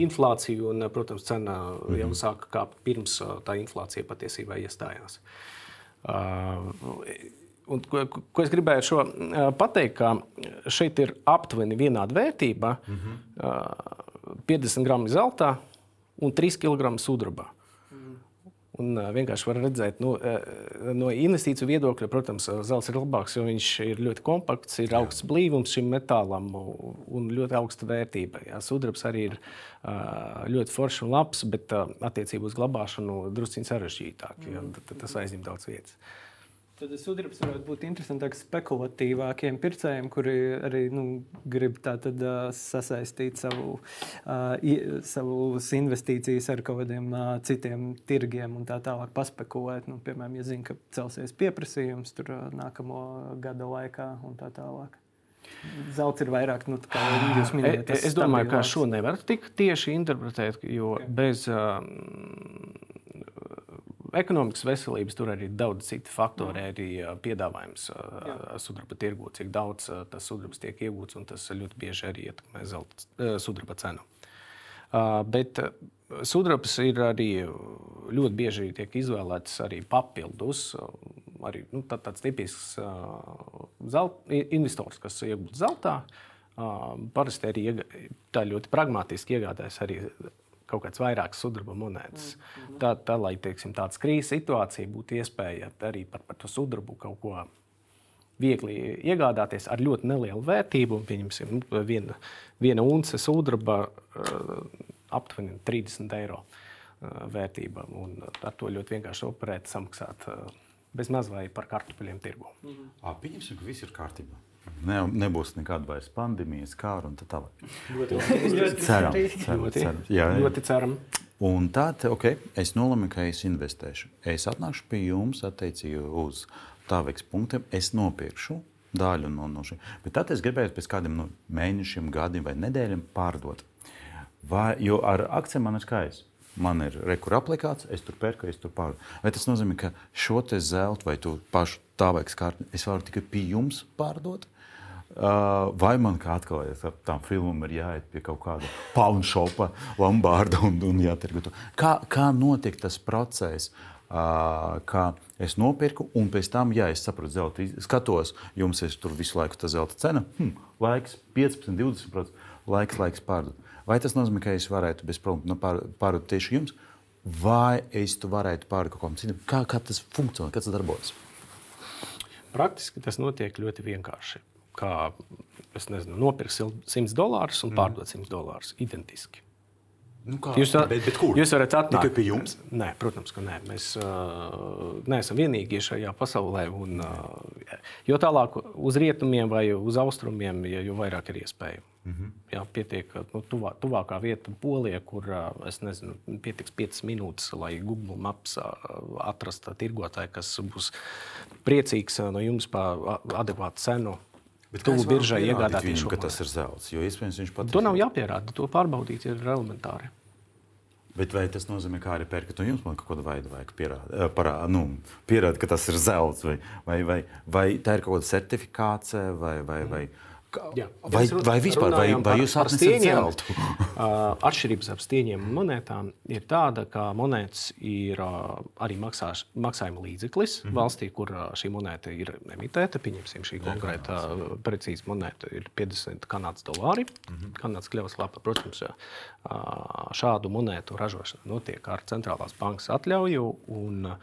inflāciju, un, protams, cena mm -hmm. jau sāka kāpt pirms tā inflācija patiesībā iestājās. Un, ko, ko es gribēju šo, pateikt, ka šeit ir aptuveni vienāda vērtība. Mm -hmm. uh, 50 gramu zelta un 3 kg sudraba. Un vienkārši var redzēt, nu, no investīciju viedokļa, protams, zelts ir labāks, jo viņš ir ļoti kompakts, ir augsts blīvums šim metālam un ļoti augsta vērtība. Jā, sudrabs arī ir ļoti foršs un labs, bet attiecībā uz glabāšanu drusciņš sarežģītāk. Mm. Tas aizņem daudz vietas. Tad sudrabs varētu būt interesantāks spekulatīvākiem pircējiem, kuri arī nu, grib tātad, uh, sasaistīt savu, uh, savus investīcijas ar kaut kādiem uh, citiem tirgiem un tā tālāk paspekulēt. Nu, piemēram, ja zina, ka celsies pieprasījums tur uh, nākamo gada laikā un tā tālāk. Zelts ir vairāk, nu, kā jūs minējāt. Es, domāju, ka šo nevar tik tieši interpretēt, jo okay. bez. Uh, ekonomikas veselības tur arī daudz citu faktoru, arī piedāvājums sudraba tirgū, cik daudz tas sudrabs tiek iegūts, un tas ļoti bieži arī ietekmē zelta sudraba cenu. Bet sudrabs ir arī ļoti bieži tiek izvēlēts arī papildus. Arī, nu, tā, tāds tipisks zelt, investors, kas iegūst zeltā, parasti arī tā ļoti pragmatiski iegādājas arī kaut kāds vairākas sudraba monētas. Mm -hmm. tā, tā, lai teiksim, tāda krīzes situācija būtu iespēja arī par, par to sudrabu kaut ko viegli iegādāties ar ļoti nelielu vērtību. Pieņemsim, nu, viena, viena unce sudraba uh, aptuveni 30 eiro uh, vērtība. Un ar to ļoti vienkārši operēt, samaksāt uh, bez maz vai par kartupeļiem tirgu. Mm -hmm. Pieņemsim, ka viss ir kārtībā. Ne, nebūs nekāda vairs pandēmijas, kāra un tā tālāk. Ļoti ceram. ceram, ceram. Jā, jā. Ļoti ceram. Un tad okay, es nolēmu, ka es investēšu. Es atnākšu pie jums attiecīgi uz tāvēks punktiem. Es nopirkšu daļu no, no šiem. Bet tad es gribēju pēc kādiem no mēnešiem, gadiem vai nedēļām pārdot. Vai, jo ar akcijiem man ir skaisti. Man ir rekurors aplikāts, es tur pērku, es tur pārdodu. Vai tas nozīmē, ka šo zelta vai tu pašu tāvēks kārtu es varu tikai pie jums pārdot? Vai man kā atkal ar tām filmām ir jāiet pie kaut kāda paunšopa, Lombarda un, un jātirgo to? Kā, kā notiek tas process? Kā es nopirku, un pēc tam, ja es saprotu, zelta, skatos, jums ir tur visu laiku tā zelta cena, hm, laiks 15, 20%, laiks, laiks pārdot. Vai tas nozīmē, ka es varētu bez problēmas nu, pār, pārdot tieši jums? vai es tu varētu pāri kaut kam citam? Kā, kā tas funkcionē, kā tas darbojas? Praktiski tas notiek ļoti vienkārši. Kā nezinu, nopirkt 100 dolārus un mm. pārdot 100 dolārus identiski. Nu kā, jūs, bet, bet kur? jūs varat atnākt tikai pie jums? Nē, protams, ka nē. Mēs uh, neesam vienīgie šajā pasaulē. Un, uh, jo tālāk uz rietumiem vai uz austrumiem, jo vairāk ir iespēju. Mm -hmm. Jā, pietiek, nu, tuvā, tuvākā vieta Polijā, kur es nezinu, pietiks 5 minūtes, lai Google Maps atrastu tirgotāju, kas būs priecīgs no jums par adekvātu cenu. Tuvu biržai iegādāties šo monētu. Tas ir zelts, jo iespējams viņš pat. To nav jāpierāda, to pārbaudīt ir elementāri. Bet vai tas nozīmē, ka arī pērkat no jums kaut kādu veidu, vai pierāda, parā, nu, pierāda, ka tas ir zelts, vai, vai, vai, vai tā ir kaut kāda certifikācija, vai, vai, vai, vai Jā, vai, vai vispār, vai, vai jūs zeltu? Atšķirības ap stieņiem un monētām ir tāda, ka monētas ir arī maksās, maksājuma līdzeklis mm -hmm. valstī, kur šī monēta ir emitēta. Pieņemsim, šī konkrēta precīza monēta ir 50 kanādas dolāri. Mm -hmm. Kanādas kļavas lapa, protams, šādu monētu ražošana notiek ar centrālās bankas atļauju. Un,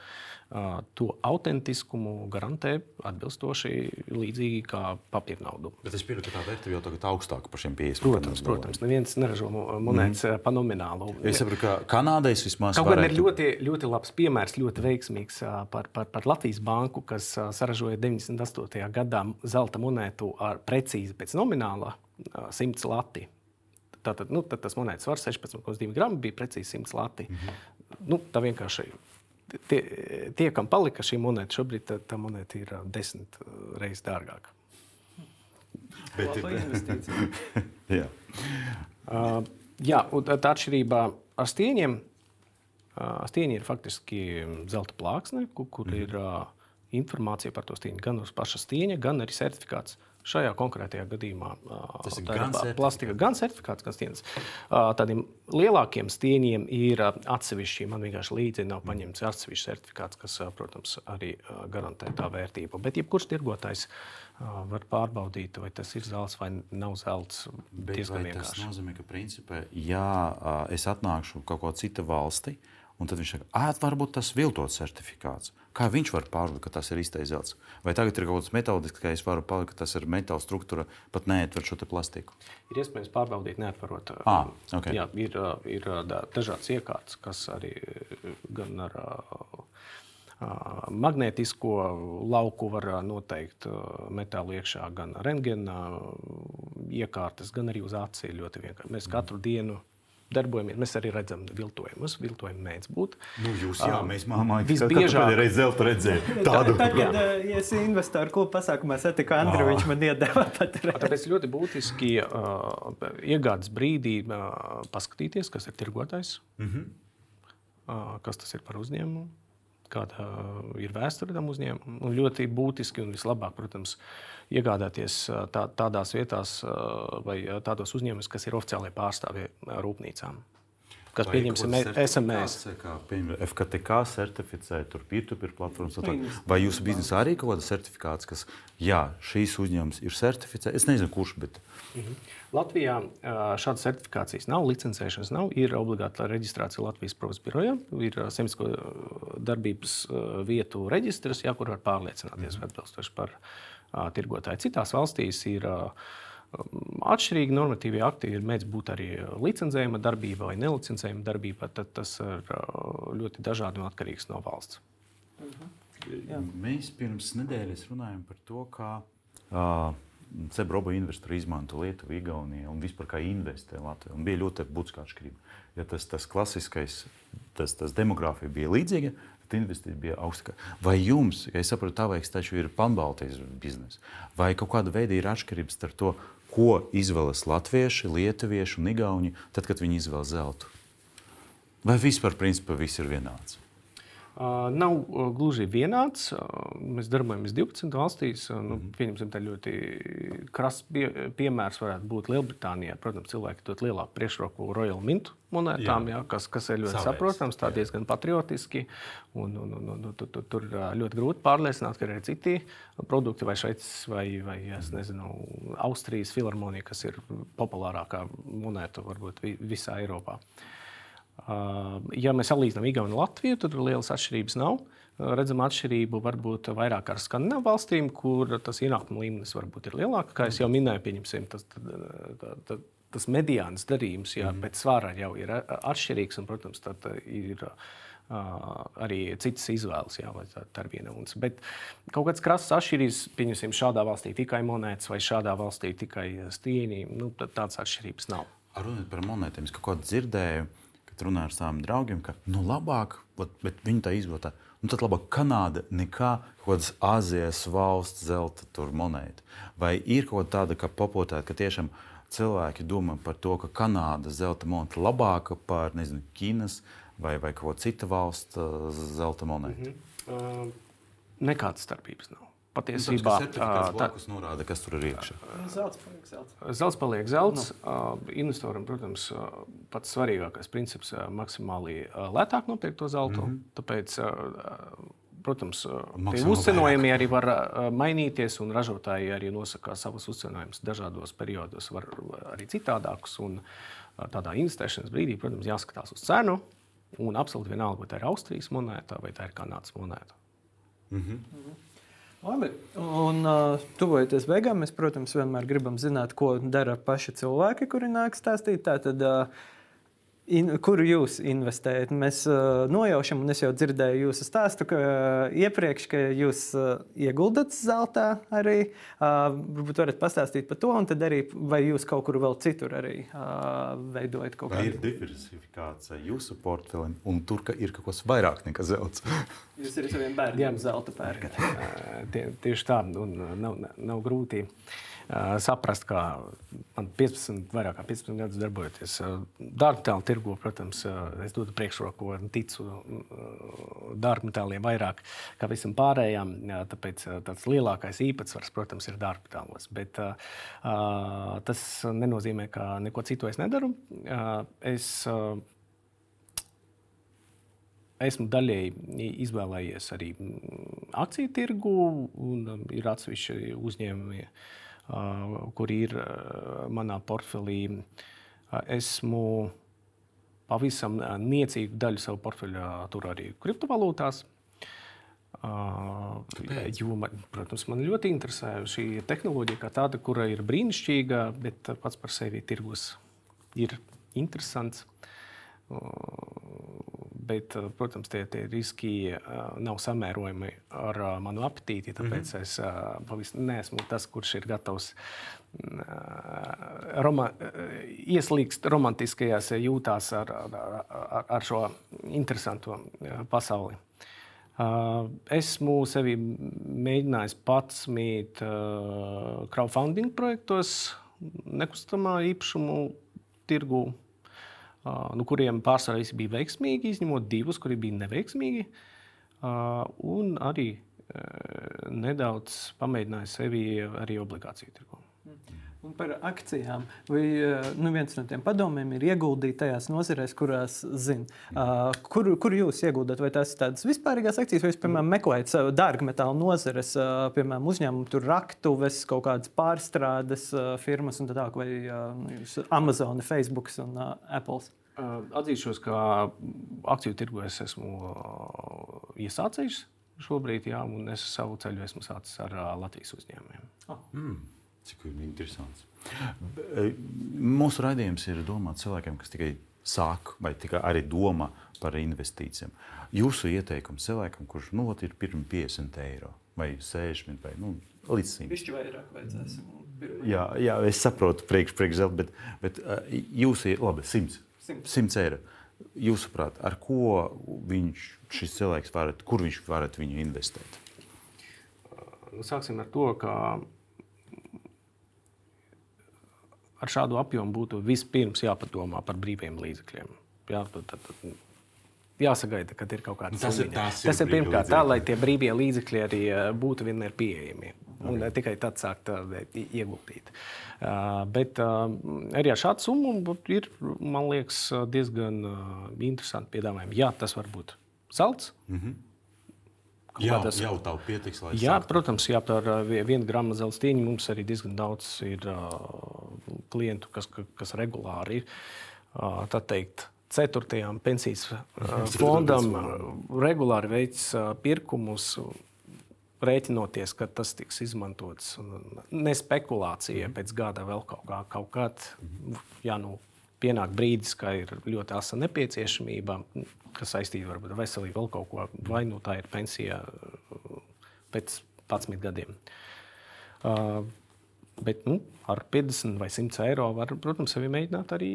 to autentiskumu garantē atbilstoši līdzīgi kā papīra naudu. Bet es pieņemu, ka tā vērtība jau tagad ir augstāka par šiem 50. Protams, protams neviens neražo monētas mm. pa nominālu. Es saprotu, ka Kanādais vismaz Kaut varētu... ir ļoti, ļoti labs piemērs, ļoti veiksmīgs par, par, par Latvijas banku, kas saražoja 98. gadā zelta monētu ar precīzi pēc nomināla 100 lati. Tātad nu, tas monētas svars 16,2 gramu bija precīzi 100 lati. Mm -hmm. nu, tā vienkārši tie, tie, kam palika šī monēta, šobrīd tā, tā monēta ir desmit reizes dārgāka. Bet tā ir investīcija. jā. Uh, jā, un tā atšķirība ar stieņiem. Uh, stieņi ir faktiski zelta plāksne, kur, kur mm. ir uh, informācija par to stieņu. Gan uz paša stieņa, gan arī certifikāts. Uh, Šajā konkrētajā gadījumā tas ir gan plastika, gan certifikāts, gan stieņas. Tādiem lielākiem stieņiem ir atsevišķi, man vienkārši līdzi nav paņemts atsevišķs certifikāts, kas, protams, arī garantē tā vērtību. Bet jebkurš tirgotājs var pārbaudīt, vai tas ir zelts vai nav zelts. Tas nozīmē, ka principā, ja es atnākšu kaut ko citu valsti, un tad viņš saka, ah, varbūt tas viltots certifikāts. Kā viņš var pārbaudīt, ka tas ir īstais zelts? Vai tagad ir kaut kāds metodisks, ka es varu pateikt, ka tas ir metāla struktūra, pat neatver šo plastiku? Ir iespējams pārbaudīt, neatverot. Ah, okay. Jā, ir, ir dažādas iekārtas, kas arī gan ar magnētisko lauku var noteikt metālu iekšā, gan rentgena iekārtas, gan arī uz vienkārši. Mēs katru dienu darbojamies. Mēs arī redzam viltojumus. Viltojumi mēdz būt. Nu, jūs, jā, mēs māmā visbiežāk reiz zelta redzējām. Tādu. Tad, kad ja es investoru klubu pasākumā satiku Andriu, viņš man iedeva pat reizi. Tāpēc ļoti būtiski uh, iegādes brīdī uh, paskatīties, kas ir tirgotājs, mm -hmm. uh, kas tas ir par uzņēmumu kāda ir vēsture tam uzņēmumam. Un ļoti būtiski un vislabāk, protams, iegādāties tā, tādās vietās vai tādos uzņēmumos, kas ir oficiālai pārstāvji rūpnīcām. Kas pieņemsim, esam mēs. Kā, piemēram, FKTK certificē, tur P2P platformas. Vai jūsu biznesā arī kaut kāda certifikāts, kas, jā, šīs uzņēmums ir certificēts? Es nezinu, kurš, bet. Mhm. Latvijā šādas certifikācijas nav, licencēšanas nav. Ir obligāta reģistrācija Latvijas Provas birojā, ir zemsko darbības vietu reģistrs, jā, kur var pārliecināties mm. atbilstoši par tirgotāju. Citās valstīs ir atšķirīgi normatīvie akti, ir mēdz būt arī licencējuma darbība vai nelicencējuma darbība. Tad tas ir ļoti dažādi un atkarīgs no valsts. -hmm. Jā. Mēs pirms nedēļas runājam par to, kā uh, Cebroba investori izmanto Lietuvu, Igauniju un vispār kā investē Latvijā. Un bija ļoti būtiska atšķirība. Ja tas, tas klasiskais, tas, tas demogrāfija bija līdzīga, tad investīcija bija augstāka. Vai jums, ja es saprotu, tā veiks taču ir panbaltijas biznesa, vai kaut kāda veida ir atšķirības starp to, ko izvēlas latvieši, lietuvieši un igauni, tad, kad viņi izvēlas zeltu? Vai vispār principā viss ir vienāds? Nav gluži vienāds. Mēs darbojamies 12 valstīs. Nu, mhm. pieņemsim, tā ļoti krasts piemērs varētu būt Lielbritānijā. Protams, cilvēki dod lielāku priekšroku Royal Mint monētām, jā. Jā, kas, kas ir ļoti Savēs. saprotams, tā diezgan patriotiski. Un, un, un, un, tur, tur, tur ļoti grūti pārliecināt, ka ir arī citi produkti, vai Šveices, vai, vai nezinu, Austrijas filharmonija, kas ir populārākā monēta varbūt visā Eiropā. Ja mēs salīdzinām Igauniju un Latviju, tad lielas atšķirības nav. Redzam atšķirību varbūt vairāk ar Skandināvu valstīm, kur tas ienākuma līmenis varbūt ir lielāks. Kā jau minēju, pieņemsim, tas, tas, tas mediāns darījums jā, mm. pēc svāra jau ir atšķirīgs. Un, protams, tad ir arī citas izvēles, jā, vai tā, tā ir viena unce. Bet kaut kāds krasas atšķirības, pieņemsim, šādā valstī tikai monētas vai šādā valstī tikai stieņi, nu, tādas atšķirības nav. Runājot par monētām, es kaut ko dzirdēju, kad runāju ar saviem draugiem, ka nu, labāk, bet viņi tā izvēlēta. Nu, tad labāk Kanāda nekā kaut kādas Azijas valsts zelta monēta. Vai ir kaut kāda tāda, ka popotēta, ka tiešām cilvēki domā par to, ka Kanādas zelta monēta ir labāka par nezinu, Ķīnas vai, vai kaut ko citu valstu uh, zelta monētu? Mm -hmm. uh, nekādas starpības nav. Patiesībā nu, tā ir norāde, kas tur ir iekšā. Zelts paliek zelts. Zelts paliek zelts. No. Uh, investoram, protams, pats svarīgākais princips ir maksimāli lētāk nopirkt to zeltu. Mm -hmm. Tāpēc, protams, uzcenojumi arī var mainīties, un ražotāji arī nosaka savus uzcenojumus dažādos periodos, var arī citādākus. Un tādā investēšanas brīdī, protams, jāskatās uz cenu. Un absolūti vienalga, vai tā ir Austrijas monēta vai tā ir Kanādas monēta. Mm -hmm. Mm -hmm. Labi, un uh, tuvojoties beigām, mēs, protams, vienmēr gribam zināt, ko dara paši cilvēki, kuri nāk stāstīt. Tātad, uh, In, kuru jūs investējat? Mēs uh, nojaušam, un es jau dzirdēju jūsu stāstu ka, uh, iepriekš, ka jūs uh, ieguldat zeltā arī. Uh, varbūt varat pastāstīt par to, un tad arī vai jūs kaut kur vēl citur arī uh, veidojat kaut kādu. Ir diversifikācija jūsu portfelim, un tur ir kaut kas vairāk nekā zelts. jūs arī saviem bērniem zelta pērkat. Tie, tieši tā, un nav, nav grūti. Uh, saprast, kā man 15, vairāk kā 15 gadus darbojoties dārgmetālu tirgu, protams, es dodu priekšroku un ticu dārgmetāliem vairāk kā visam pārējām. Tāpēc tāds lielākais īpatsvars, protams, ir dārgmetālos. Bet tas nenozīmē, ka neko citu es nedaru. Es esmu daļēji izvēlējies arī akciju tirgu, un ir atsevišķi uzņēmumi, kur ir manā portfelī. Esmu pavisam niecīgu daļu savu portfeļu tur arī kriptovalūtās. Kāpēc? Jo, man, protams, man ļoti interesē šī tehnoloģija, kā tāda, kura ir brīnišķīga, bet pats par sevi tirgus ir interesants bet, eh, protams, tie, tie riski eh, nav samērojami ar eh, manu apetīti. Tāpēc mm -hmm. es pavisam neesmu tas, kurš ir gatavs roma, ieslīgst romantiskajās jūtās ar, ar, ar šo interesanto pasauli. Esmu sevi mēģinājis pats mīt crowdfunding projektos, nekustamā īpašumu tirgu nu, kuriem pārsvarā visi bija veiksmīgi, izņemot divus, kuri bija neveiksmīgi. Un arī nedaudz pamēģināja sevi arī obligāciju tirgu. Un par akcijām. Vai nu, viens no tiem padomiem ir ieguldīt tajās nozarēs, kurās zina? Uh, kur, kur jūs ieguldat? Vai tās ir tādas vispārīgās akcijas, vai jūs, piemēram, meklējat dārgmetālu nozares, uh, piemēram, uzņēmumu, tur raktuves, kaut kādas pārstrādes uh, firmas un tā tālāk, vai uh, Amazon, Facebook un uh, Apple? Atzīšos, ka akciju tirgu es esmu iesācis šobrīd, jā, un es savu ceļu esmu sācis ar Latvijas uzņēmumiem. Oh. Mm. Cik interesants. Mūsu raidījums ir domāts cilvēkiem, kas tikai sāk vai tikai arī domā par investīcijām. Jūsu ieteikums cilvēkam, kurš nu, ir pirms 50 eiro vai 60 vai nu, līdz 100 eiro. Viņš vairāk vajadzēs. Jā, jā, es saprotu, priekš, priekš zelta, bet, bet jūs ir labi 100. 100 eiro. Jūsuprāt, ar ko viņš, šis cilvēks varat, kur viņš varat viņu investēt? Nu, sāksim ar to, ka ar šādu apjomu būtu vispirms jāpadomā par brīviem līdzekļiem. Jā, tad, tad, tad, jāsagaida, kad ir kaut kāda tas ir, tas, tas ir pirmkārt tā, lai tie brīvie līdzekļi arī būtu vienmēr pieejami. Un okay. tikai tad sākt ieguldīt. Uh, bet arī ar šādu summu ir, man liekas, diezgan interesanti piedāvājumi. Jā, tas var būt salds. Mm -hmm. Jā, tas jau tā pietiks. Jā, sāktu. protams, jā, par vienu gramu zelta mums arī diezgan daudz ir uh, klientu, kas, kas regulāri ir uh, teikt, ceturtajām pensijas fondam regulāri veids pirkumus, rēķinoties, ka tas tiks izmantots ne spekulācijai pēc gada vēl kaut kā, kaut kādā. Ja nu pienāk brīdis, ka ir ļoti asa nepieciešamība, kas saistīta ar veselību, vēl kaut ko, vai nu tā ir pensija pēc 11 gadiem. Uh, Bet nu, ar 50 vai 100 eiro var, protams, sevi mēģināt arī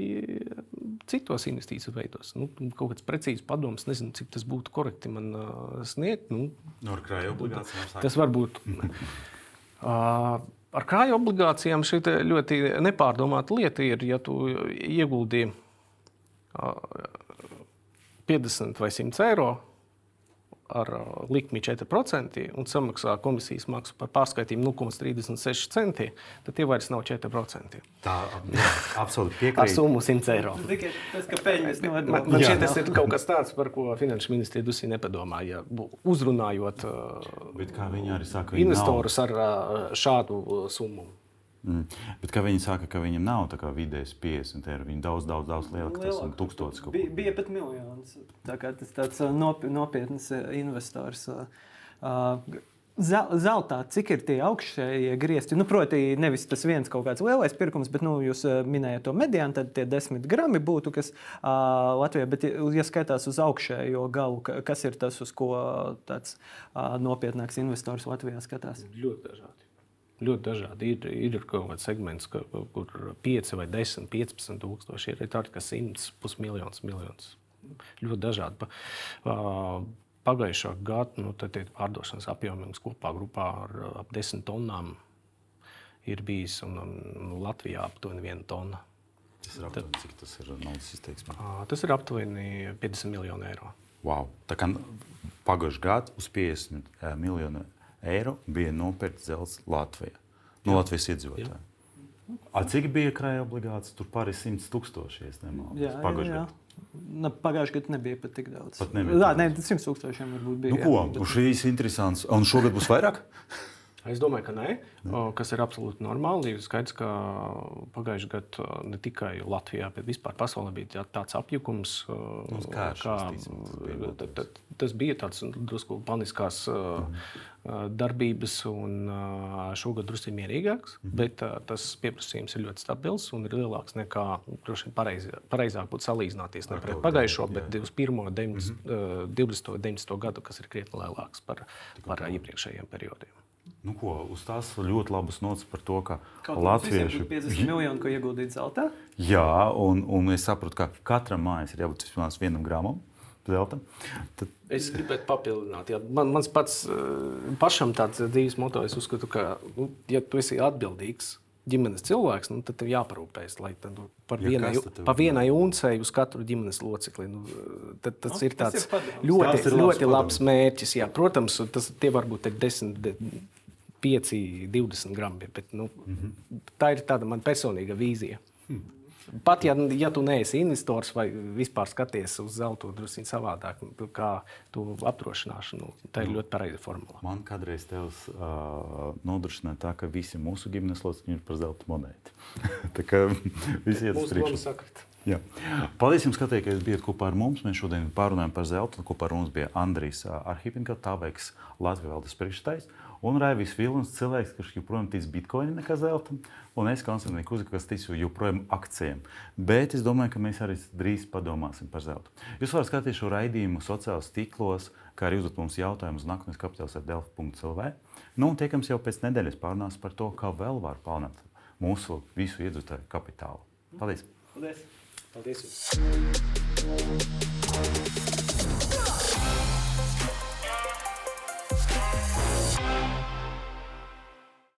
citos investīciju veidos. Nu, kaut kāds precīzs padoms, nezinu, cik tas būtu korekti man uh, sniegt. Nu, no ar krāju obligācijām. Tas var būt. uh, ar krāju obligācijām šī ļoti nepārdomāta lieta ir, ja tu ieguldīji uh, 50 vai 100 eiro ar uh, likmi 4% un samaksā komisijas maksu par pārskaitījumu 0,36 centi, tad tie vairs nav 4%. Tā absolūti piekrīt. Ar summu 100 eiro. Tikai tas, ka peļņas man, man šķiet, tas ir kaut kas tāds, par ko finanšu ministrija dusī nepadomāja. Uzrunājot saka, investorus ar uh, šādu summu. Mm. Bet kā viņi saka, ka viņam nav tā kā vidējais 50 eiro, viņi daudz, daudz, daudz lielāks, tas ir tūkstotis. Bija, bija pat miljons. Tā kā tas tāds nopietns investors. Zeltā, cik ir tie augšējie griezti? Nu, proti, nevis tas viens kaut kāds lielais pirkums, bet nu, jūs minējāt to mediānu, tad tie desmit grami būtu, kas uh, Latvijā, bet, ja skatās uz augšējo galu, kas ir tas, uz ko tāds uh, nopietnāks investors Latvijā skatās? Ļoti dažādi. Ļoti dažādi. Ir, ir kaut kāds segments, ka, kur 5 vai 10, 15 tūkstoši ir tādi, kas 100, pusmiljons, miljons. Ļoti dažādi. Pagājušā gada nu, pārdošanas apjoms kopā grupā ar ap 10 tonnām ir bijis un, un, un Latvijā aptuveni 1 tonna. Tas ir aptuveni, Tad, cik tas ir naudas izteiksmē? Tas ir aptuveni 50 miljoni eiro. Wow. Tā kā pagājušajā gadā uz 50 miljonu eiro bija nopirkt zelts Latvijā. No Jā. Latvijas iedzīvotāju. A, cik bija krājuma obligāts? Tur pāri 100 tūkstoši. Pagājušajā gadā. Nu, Pagājušajā gadā nebija pat tik daudz. Pat nebija. Jā, nē, 100 tūkstošiem varbūt bija. Nu, ko? Jā, šīs interesants. Un šogad būs vairāk? Es domāju, ka nē, kas ir absolūti normāli. Ir skaidrs, ka pagājušajā gadā ne tikai Latvijā, bet vispār pasaulē bija tāds apjukums, kā, tas bija tāds drusku paniskās mm. darbības, un šogad drusku mierīgāks, mm. bet tas pieprasījums ir ļoti stabils un ir lielāks nekā droši vien pareiz, pareizāk būtu salīdzināties ne pret pagājušo, bet 21. 90, mm. 20. un 19. gadu, kas ir krietni lielāks par, par iepriekšējiem periodiem. Nu, ko, uz tās ļoti labas nots par to, ka Kaut latvieši ir 50 miljoni, ko ieguldīt zeltā. Jā, un, un es saprotu, ka katram mājas ir jābūt vismaz vienam gramam. Zelta. Tad... Es gribētu papildināt. Jā. Man, mans pats eh, pašam tāds dzīves moto, es uzskatu, ka, nu, ja tu esi atbildīgs ģimenes cilvēks, nu, tad tev jāparūpējas, lai tad, nu, par ja vienai, pa vienai uncei uz katru ģimenes locekli. Nu, tad, tas no, ir tāds tas ir ļoti, tas ir ļoti labs mērķis. Jā. Protams, tas var būt 10, 5, 20 gramu. Bet, nu, mm -hmm. Tā ir tāda man personīga vīzija. Mm. Pat ja, ja tu neesi investors vai vispār skaties uz zelta drusku savādāk, kā tu apdrošināšanu, tā ir nu, ļoti pareiza formula. Man kādreiz tevs uh, nodrošināja tā, ka visi mūsu ģimenes locekļi ir par zelta monētu. tā kā visi iet uz priekšu. Jā. Paldies, jums, skatījums, ka bijāt kopā ar mums. Mēs šodien pārunājam par zeltu. Kopā ar mums bija Andrijs Arhipinka, Tāveiks Latvijas valdes priekšstājs. Un Raivis Vilnis, cilvēks, kurš joprojām tic bitkoinam, nekā zeltam, un es Konstantins Kuzika, kas ticu joprojām akcijiem. Bet es domāju, ka mēs arī drīz padomāsim par zeltu. Jūs varat skatīties šo raidījumu sociālajos tīklos, kā arī uzdot mums jautājumus nākotnes kapitāls ar delfu.clv. Nu, un tiekams jau pēc nedēļas pārunās par to, kā vēl var palielināt mūsu visu iedzīvotāju kapitālu. Paldies! Paldies! Paldies!